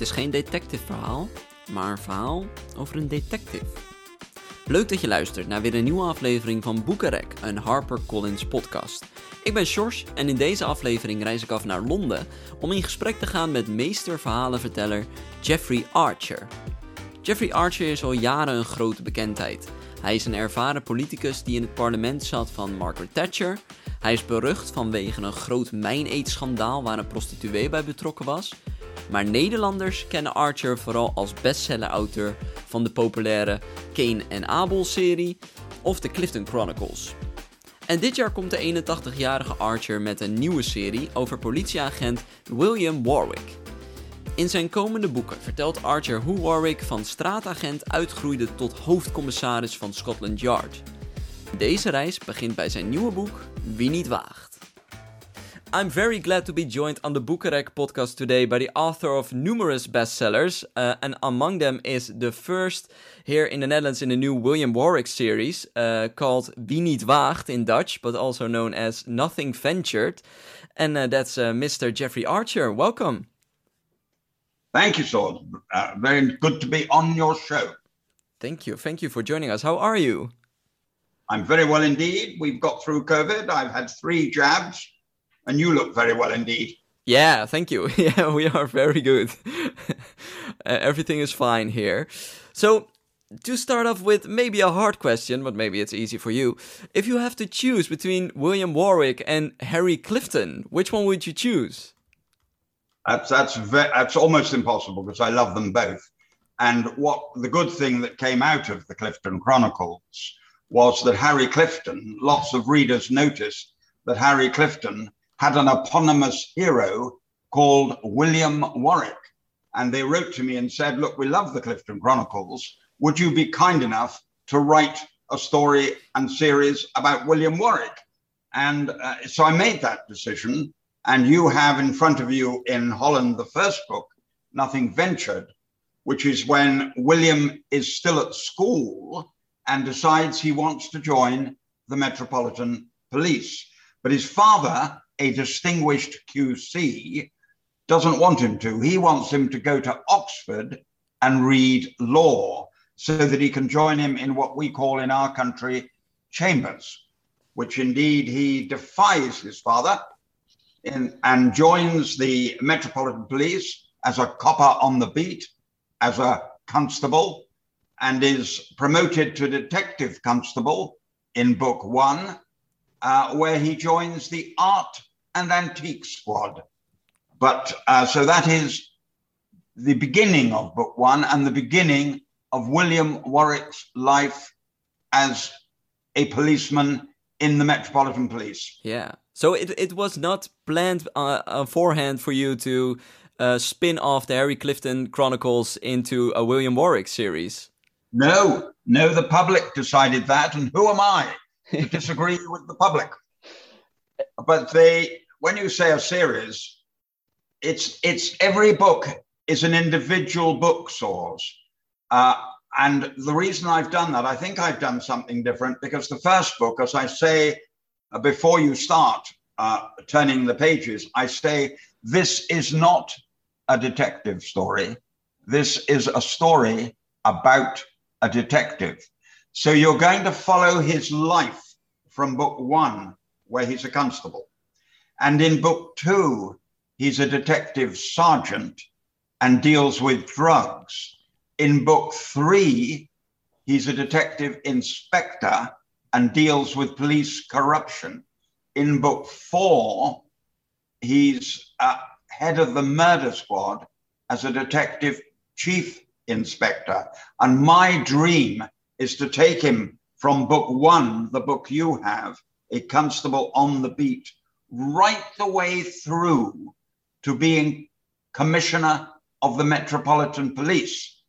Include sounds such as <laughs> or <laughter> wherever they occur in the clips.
Dit is geen detective verhaal, maar een verhaal over een detective. Leuk dat je luistert naar weer een nieuwe aflevering van Boekenrek, een HarperCollins podcast. Ik ben Sjors en in deze aflevering reis ik af naar Londen om in gesprek te gaan met meesterverhalenverteller Jeffrey Archer. Jeffrey Archer is al jaren een grote bekendheid. Hij is een ervaren politicus die in het parlement zat van Margaret Thatcher. Hij is berucht vanwege een groot mijneetschandaal waar een prostituee bij betrokken was. Maar Nederlanders kennen Archer vooral als bestseller-auteur van de populaire Cain en Abel serie of de Clifton Chronicles. En dit jaar komt de 81-jarige Archer met een nieuwe serie over politieagent William Warwick. In zijn komende boeken vertelt Archer hoe Warwick van straatagent uitgroeide tot hoofdcommissaris van Scotland Yard. Deze reis begint bij zijn nieuwe boek Wie niet waagt. I'm very glad to be joined on the Boekenrek podcast today by the author of numerous bestsellers, uh, and among them is the first here in the Netherlands in the new William Warwick series uh, called Wie niet waagt in Dutch, but also known as Nothing Ventured, and uh, that's uh, Mr. Jeffrey Archer. Welcome. Thank you, Sjors. Uh, very good to be on your show. Thank you. Thank you for joining us. How are you? I'm very well indeed. We've got through COVID. I've had three jabs, and you look very well indeed. Yeah, thank you. <laughs> Yeah, we are very good. <laughs> Everything is fine here. So, to start off with maybe a hard question, but maybe it's easy for you. If you have to choose between William Warwick and Harry Clifton, which one would you choose? That's that's ve- that's almost impossible because I love them both. And what the good thing that came out of the Clifton Chronicles was that Harry Clifton, lots of readers noticed that Harry Clifton had an eponymous hero called William Warwick. And they wrote to me and said, Look, we love the Clifton Chronicles. Would you be kind enough to write a story and series about William Warwick? And uh, so I made that decision. And you have in front of you in Holland the first book, Nothing Ventured, which is when William is still at school and decides he wants to join the Metropolitan Police. But his father, a distinguished QC, doesn't want him to. He wants him to go to Oxford and read law so that he can join him in what we call in our country chambers, which indeed he defies his father in, and joins the Metropolitan Police as a copper on the beat, as a constable, and is promoted to detective constable in book one, uh, where he joins the art and antique squad. But uh, so that is the beginning of book one and the beginning of William Warwick's life as a policeman in the Metropolitan Police. Yeah. So it, it was not planned uh, beforehand for you to uh, spin off the Harry Clifton Chronicles into a William Warwick series. No, no, the public decided that, and who am I to <laughs> disagree with the public? But they, when you say a series, it's it's every book is an individual book Sjors. Uh, and the reason I've done that, I think I've done something different because the first book, as I say uh, before you start uh, turning the pages, I say this is not a detective story. This is a story about a detective. So you're going to follow his life from book one, where he's a constable. And in book two, he's a detective sergeant and deals with drugs. In book three, he's a detective inspector and deals with police corruption. In book four, he's uh, head of the murder squad as a detective chief inspector. And my dream is to take him from book one, the book you have, A Constable on the Beat, right the way through to being commissioner of the Metropolitan Police.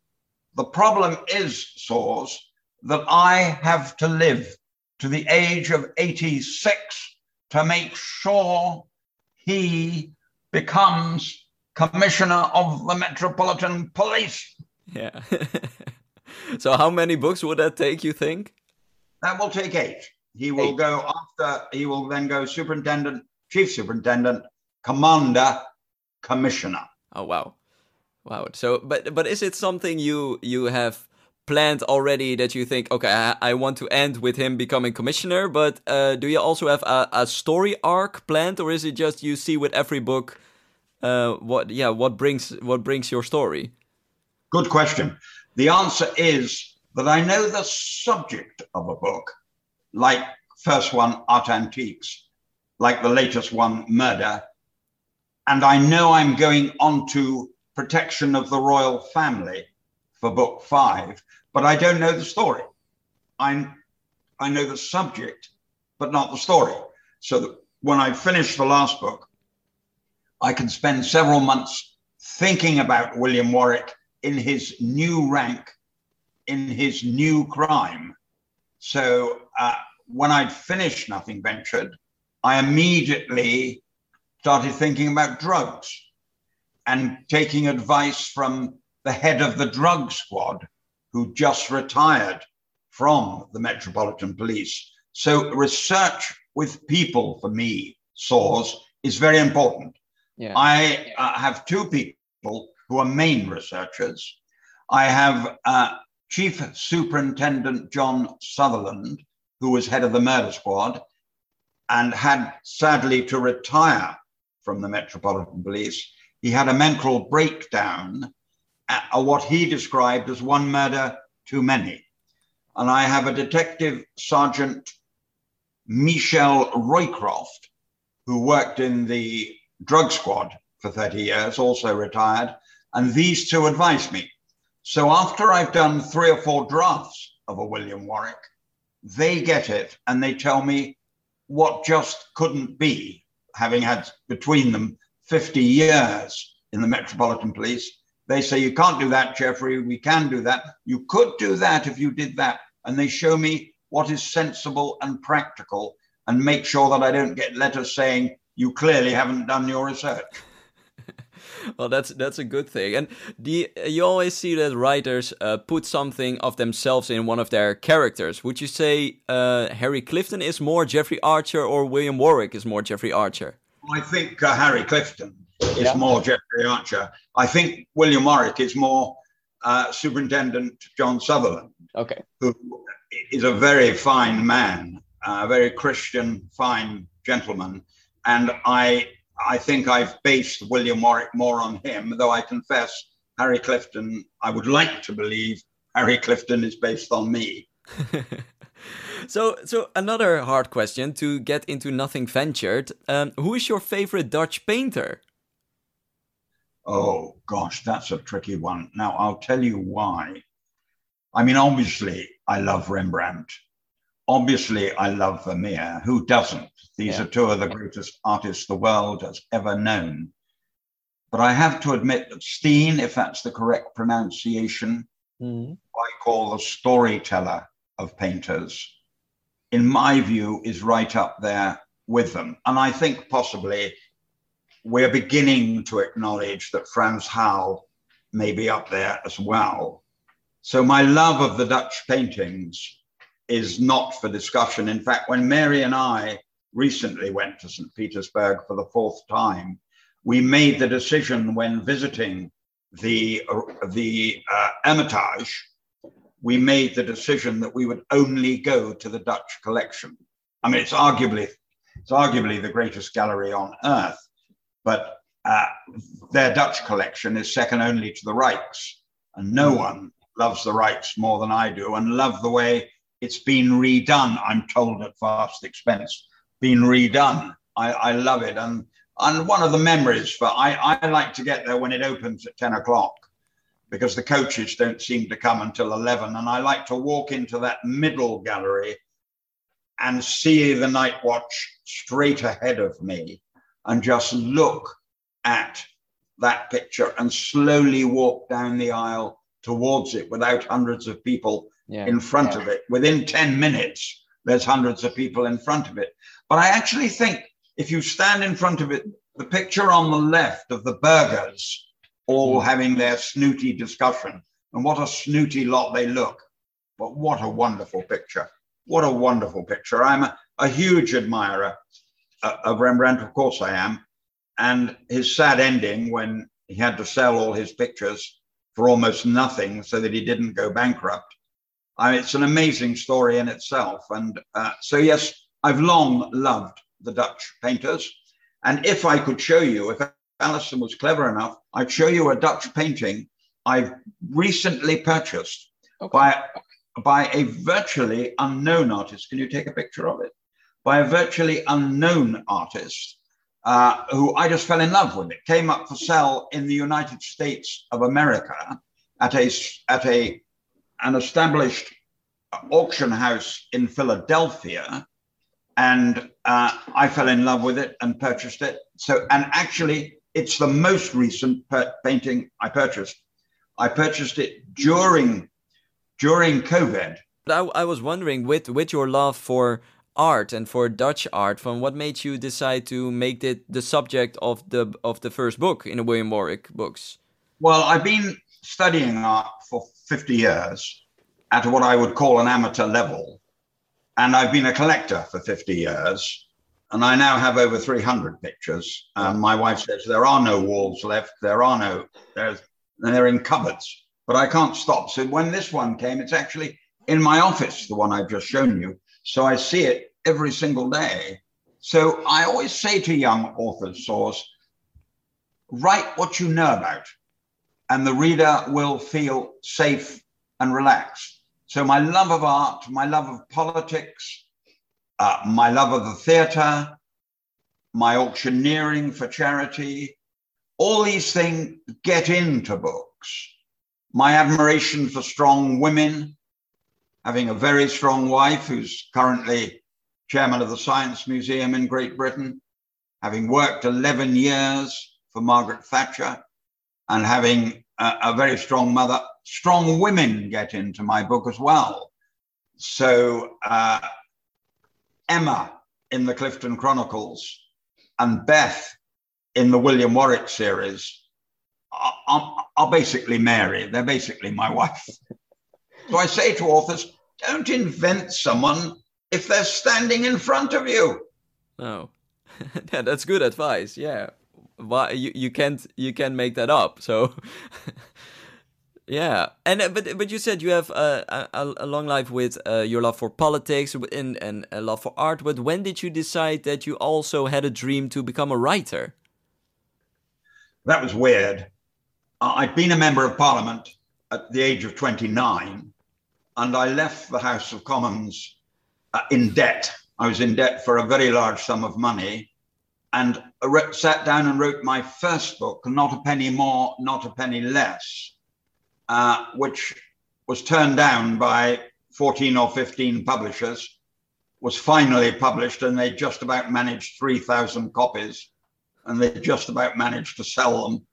The problem is, Sjors, that I have to live to the age of 86 to make sure he becomes commissioner of the Metropolitan Police. Yeah. <laughs> so how many books would that take, you think? That will take eight. He will Eight. go after, he will then go superintendent, chief superintendent, commander, commissioner. Oh wow. Wow. So, but but is it something you you have planned already that you think, okay, I, I want to end with him becoming commissioner? But uh, do you also have a, a, story arc planned, or is it just you see with every book uh, what yeah what brings what brings your story? Good question. The answer is that I know the subject of a book, like first one, Art Antiques, like the latest one, Murder, and I know I'm going on to protection of the royal family for book five, but I don't know the story. I'm, I know the subject, but not the story. So that when I finish the last book, I can spend several months thinking about William Warwick in his new rank, in his new crime. So uh, when I'd finished Nothing Ventured, I immediately started thinking about drugs and taking advice from the head of the drug squad who just retired from the Metropolitan Police. So research with people for me, Sjors, is very important. Yeah. I uh, have two people who are main researchers. I have uh, Chief Superintendent John Sutherland, who was head of the murder squad and had sadly to retire from the Metropolitan Police. He had a mental breakdown uh, what he described as one murder too many. And I have a detective sergeant, Michelle Roycroft, who worked in the drug squad for 30 years, also retired. And these two advised me. So after I've done three or four drafts of a William Warwick, they get it and they tell me what just couldn't be, having had between them 50 years in the Metropolitan Police they say, You can't do that, Jeffrey. We can do that. You could do that if you did that. And they show me what is sensible and practical and make sure that I don't get letters saying, You clearly haven't done your research. <laughs> well, that's that's a good thing. And the you always see that writers uh, put something of themselves in one of their characters. Would you say uh, Harry Clifton is more Jeffrey Archer or William Warwick is more Jeffrey Archer? I think uh, Harry Clifton is yeah. more Jeffrey Archer. I think William Warwick is more uh, Superintendent John Sutherland. Okay. Who is a very fine man, a very Christian, fine gentleman. And I I think I've based William Warwick more on him, though I confess Harry Clifton, I would like to believe Harry Clifton is based on me. <laughs> so, so another hard question to get into Nothing Ventured. Um, who is your favorite Dutch painter? Oh, gosh, that's a tricky one. Now, I'll tell you why. I mean, obviously, I love Rembrandt. Obviously, I love Vermeer. Who doesn't? These yeah. are two of the greatest artists the world has ever known. But I have to admit that Steen, if that's the correct pronunciation, mm. I call the storyteller of painters, in my view, is right up there with them. And I think possibly we're beginning to acknowledge that Frans Hals may be up there as well. So my love of the Dutch paintings is not for discussion. In fact, when Mary and I recently went to St. Petersburg for the fourth time, we made the decision when visiting the, the uh, Hermitage, we made the decision that we would only go to the Dutch collection. I mean, it's arguably, it's arguably the greatest gallery on earth but uh, their Dutch collection is second only to the Rijks. And no one loves the Rijks more than I do and love the way it's been redone, I'm told at vast expense, been redone. I, I love it. And, and one of the memories for, I, I like to get there when it opens at 10 o'clock because the coaches don't seem to come until 11. And I like to walk into that middle gallery and see the night watch straight ahead of me and just look at that picture and slowly walk down the aisle towards it without hundreds of people yeah. in front yeah. of it. Within 10 minutes, there's hundreds of people in front of it. But I actually think if you stand in front of it, the picture on the left of the burghers all mm. having their snooty discussion, and what a snooty lot they look. But what a wonderful picture. What a wonderful picture. I'm a, a huge admirer uh, of Rembrandt, of course I am. And his sad ending when he had to sell all his pictures for almost nothing so that he didn't go bankrupt. I mean, it's an amazing story in itself. And uh, so, yes, I've long loved the Dutch painters. And if I could show you, if Alison was clever enough, I'd show you a Dutch painting I've recently purchased okay. by, by a virtually unknown artist. Can you take a picture of it? By a virtually unknown artist uh, who I just fell in love with. It came up for sale in the United States of America at a, at a, an established auction house in Philadelphia. And uh, I fell in love with it and purchased it. So, and actually, it's the most recent per- painting I purchased. I purchased it during during COVID. I, I was wondering, with with your love for art and for Dutch art, from what made you decide to make it the subject of the of the first book in the William Warwick books? Well, I've been studying art for 50 years at what I would call an amateur level. And I've been a collector for 50 years. And I now have over 300 pictures. Um, my wife says there are no walls left. There are no, there's, they're in cupboards, but I can't stop. So when this one came, it's actually in my office, the one I've just shown you. So I see it every single day. So I always say to young authors, Sjors, write what you know about, and the reader will feel safe and relaxed. So my love of art, my love of politics, uh, my love of the theatre, my auctioneering for charity, all these things get into books. My admiration for strong women, having a very strong wife who's currently chairman of the Science Museum in Great Britain, having worked 11 years for Margaret Thatcher, and having a, a very strong mother. Strong women get into my book as well. So, uh, Emma in the Clifton Chronicles and Beth in the William Warwick series are, are, are basically Mary. They're basically my wife. so I say to authors, don't invent someone if they're standing in front of you. No. <laughs> yeah, that's good advice. Yeah. Why you, you can't you can't make that up. So <laughs> Yeah, and uh, but but you said you have a, a, a long life with uh, your love for politics and, and a love for art. But when did you decide that you also had a dream to become a writer? That was weird. I'd been a member of Parliament at the age of 29, and I left the House of Commons uh, in debt. I was in debt for a very large sum of money, and sat down and wrote my first book, Not a Penny More, Not a Penny Less uh, which was turned down by 14 or 15 publishers, was finally published, and they just about managed 3,000 copies, and they just about managed to sell them.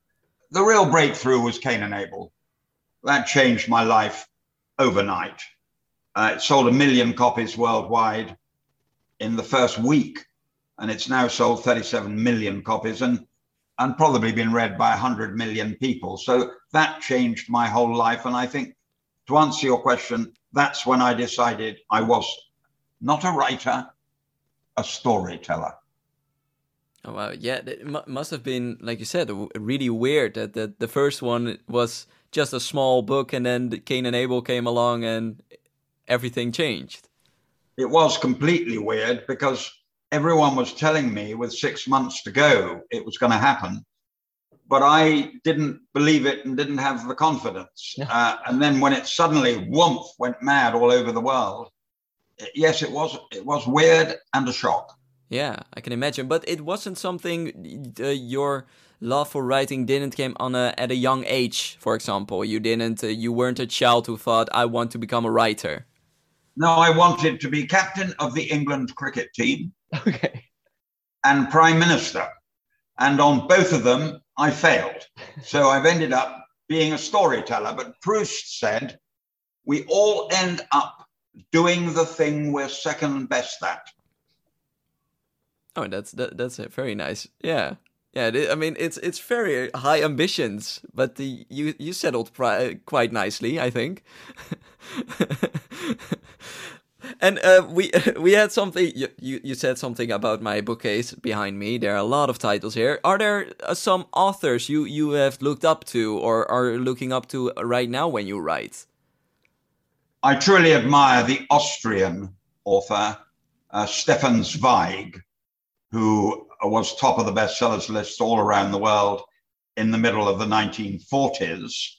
The real breakthrough was Kane and Abel. That changed my life overnight. Uh, it sold a million copies worldwide in the first week, and it's now sold 37 million copies. And and probably been read by 100 million people. So that changed my whole life. And I think to answer your question, that's when I decided I was not a writer, a storyteller. Oh, wow. Yeah, it must have been, like you said, really weird that the, the first one was just a small book and then Kane and Abel came along and everything changed. It was completely weird because everyone was telling me with six months to go it was going to happen. But i didn't believe it and didn't have the confidence. Uh, and then when it suddenly whoomp went mad all over the world yes it was it was weird and a shock. Yeah i can imagine. But it wasn't something uh, your love for writing didn't came on a, at a young age for example. You didn't uh, you weren't a child who thought i want to become a writer no i wanted to be captain of the england cricket team Okay. And prime minister. And on both of them, I failed. So I've ended up being a storyteller. But Proust said, we all end up doing the thing we're second best at. Oh, that's that, that's very nice. Yeah, yeah. I mean, it's it's very high ambitions, but the you you settled quite nicely, I think. <laughs> and uh, we <laughs> we had something. You, you, said something about my bookcase behind me. There are a lot of titles here. Are there uh, some authors you you have looked up to or are looking up to right now when you write? I truly admire the Austrian author uh, Stefan Zweig, who was top of the bestsellers list all around the world in the middle of the 1940s.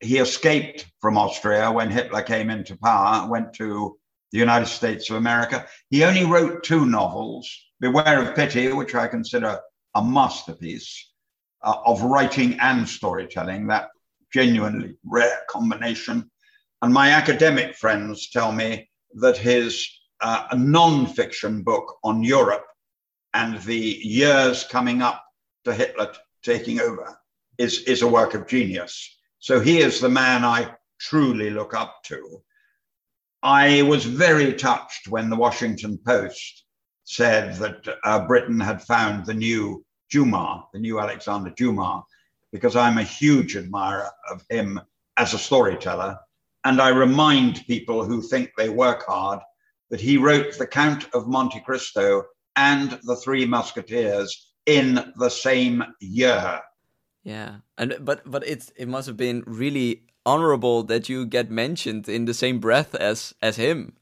He escaped from Austria when Hitler came into power, went to the United States of America. He only wrote two novels Beware of Pity, which I consider a masterpiece uh, of writing and storytelling, that genuinely rare combination. And my academic friends tell me that his uh, non-fiction book on Europe and the years coming up to Hitler taking over is, is a work of genius. So he is the man I truly look up to. I was very touched when the Washington Post said that uh, Britain had found the new Dumas, the new Alexander Dumas, because I'm a huge admirer of him as a storyteller. And I remind people who think they work hard that he wrote The Count of Monte Cristo and The Three Musketeers in the same year. Yeah, and but but it's it must have been really honorable that you get mentioned in the same breath as as him.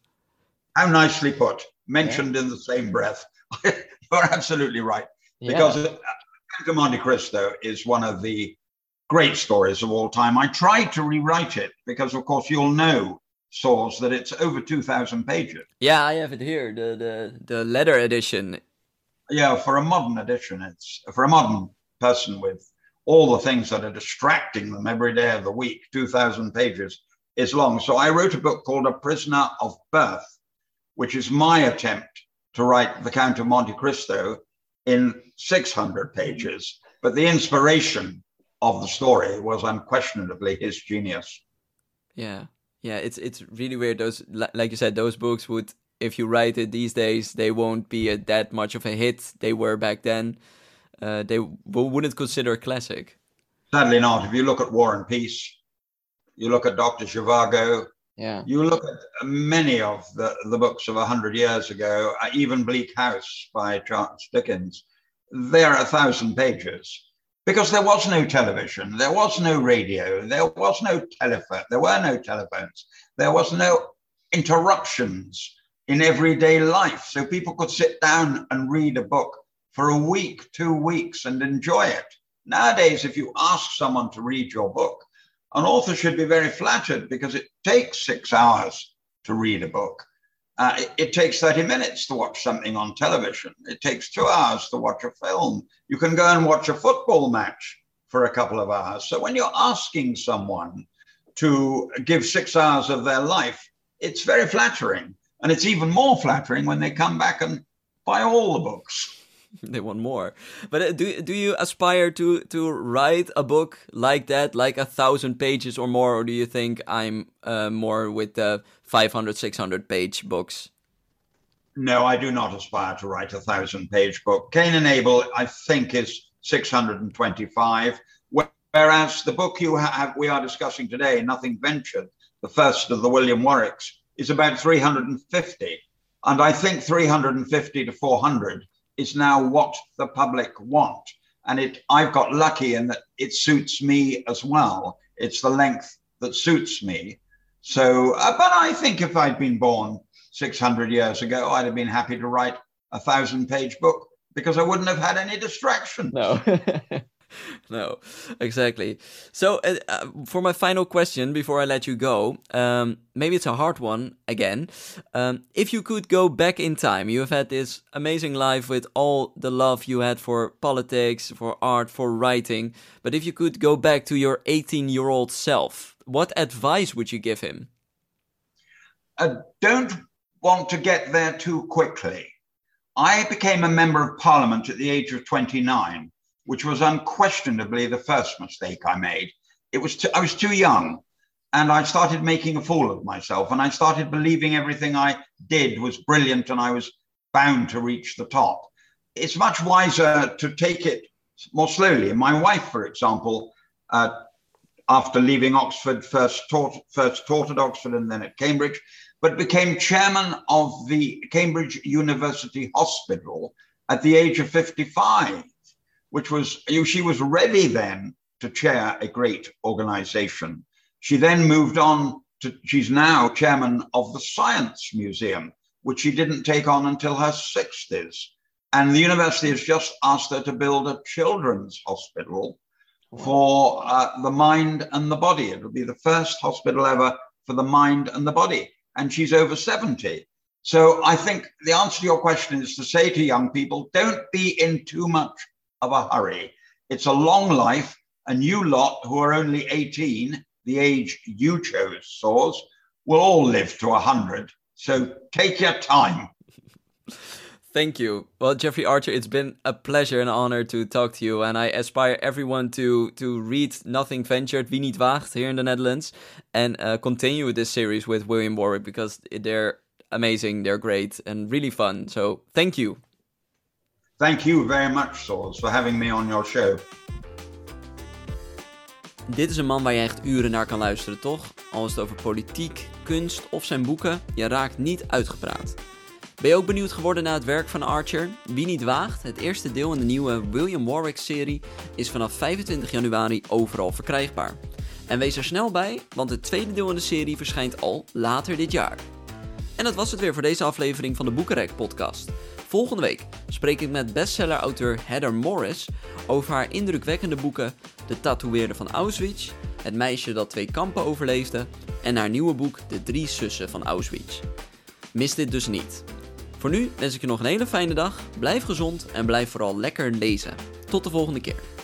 How nicely put. Mentioned yeah. in the same breath. <laughs> You're absolutely right. Because yeah. Uh, Monte Cristo is one of the great stories of all time. I tried to rewrite it because, of course, you'll know, Sjors, that it's over 2,000 pages. Yeah, I have it here, the, the, the letter edition. Yeah, for a modern edition, it's for a modern person with all the things that are distracting them every day of the week, 2,000 pages is long. So I wrote a book called A Prisoner of Birth, which is my attempt to write The Count of Monte Cristo in 600 pages. But the inspiration of the story was unquestionably his genius. Yeah. Yeah, it's it's really weird. Those, like you said, those books would, if you write it these days, they won't be a, that much of a hit. They were back then uh, they wouldn't consider a classic. Sadly not. If you look at War and Peace, you look at Dr. Zhivago, yeah. You look at many of the, the books of 100 years ago, uh, even Bleak House by Charles Dickens, they're a thousand pages because there was no television, there was no radio, there was no telephone, there were no telephones, there was no interruptions in everyday life. So people could sit down and read a book for a week, two weeks, and enjoy it. Nowadays, if you ask someone to read your book, an author should be very flattered because it takes six hours to read a book. Uh, it, it, takes 30 minutes to watch something on television. It takes two hours to watch a film. You can go and watch a football match for a couple of hours. So when you're asking someone to give six hours of their life, it's very flattering. And it's even more flattering when they come back and buy all the books. <laughs> they want more. But uh, do do you aspire to to write a book like that, like a thousand pages or more, or do you think I'm uh, more with the 500, 600 page books? No, I do not aspire to write a thousand page book. Kane and Abel, I think, is 625. Whereas the book you have, we are discussing today, Nothing Ventured, the first of the William Warwicks, is about 350. And I think 350 to 400 is now what the public want. And it, I've got lucky in that it suits me as well. It's the length that suits me. So, uh, but I think if I'd been born 600 years ago, I'd have been happy to write a thousand page book because I wouldn't have had any distraction. No. <laughs> <laughs> no, exactly. So, uh, uh, for my final question before I let you go, um, maybe it's a hard one again. Um, if you could go back in time, you have had this amazing life with all the love you had for politics, for art, for writing. But if you could go back to your 18 year old self, what advice would you give him? I don't want to get there too quickly. I became a member of parliament at the age of 29 which was unquestionably the first mistake I made. It was too, I was too young, and I started making a fool of myself, and I started believing everything I did was brilliant, and I was bound to reach the top. It's much wiser to take it more slowly. My wife, for example, uh, after leaving Oxford, first taught first taught at Oxford and then at Cambridge, but became chairman of the Cambridge University Hospital at the age of 55, which was, you know, she was ready then to chair a great organization. She then moved on to, she's now chairman of the Science Museum, which she didn't take on until her 60s. And the university has just asked her to build a children's hospital for uh, the mind and the body. It will be the first hospital ever for the mind and the body. And she's over 70. So I think the answer to your question is to say to young people, don't be in too much of a hurry. It's a long life, and you lot who are only 18, the age you chose, Sjors, will all live to 100. So take your time. <laughs> Thank you. Well, Jeffrey Archer, it's been a pleasure and honor to talk to you. And I aspire everyone to to read Nothing Ventured, Wie niet waagt, here in the Netherlands, and uh, continue this series with William Warwick because they're amazing, they're great, and really fun. So thank you. Thank you very much, Swords, for having me on your show. Dit is een man waar je echt uren naar kan luisteren, toch? Al het over politiek, kunst of zijn boeken, je raakt niet uitgepraat. Ben je ook benieuwd geworden naar het werk van Archer? Wie niet waagt, het eerste deel in de nieuwe William Warwick-serie is vanaf 25 januari overal verkrijgbaar. En wees er snel bij, want het tweede deel in de serie verschijnt al later dit jaar. En dat was het weer voor deze aflevering van de Boekenrek podcast. Volgende week spreek ik met bestseller-auteur Heather Morris over haar indrukwekkende boeken De tatoeëerder van Auschwitz, Het meisje dat twee kampen overleefde en haar nieuwe boek De drie zussen van Auschwitz. Mis dit dus niet. Voor nu wens ik je nog een hele fijne dag, blijf gezond en blijf vooral lekker lezen. Tot de volgende keer.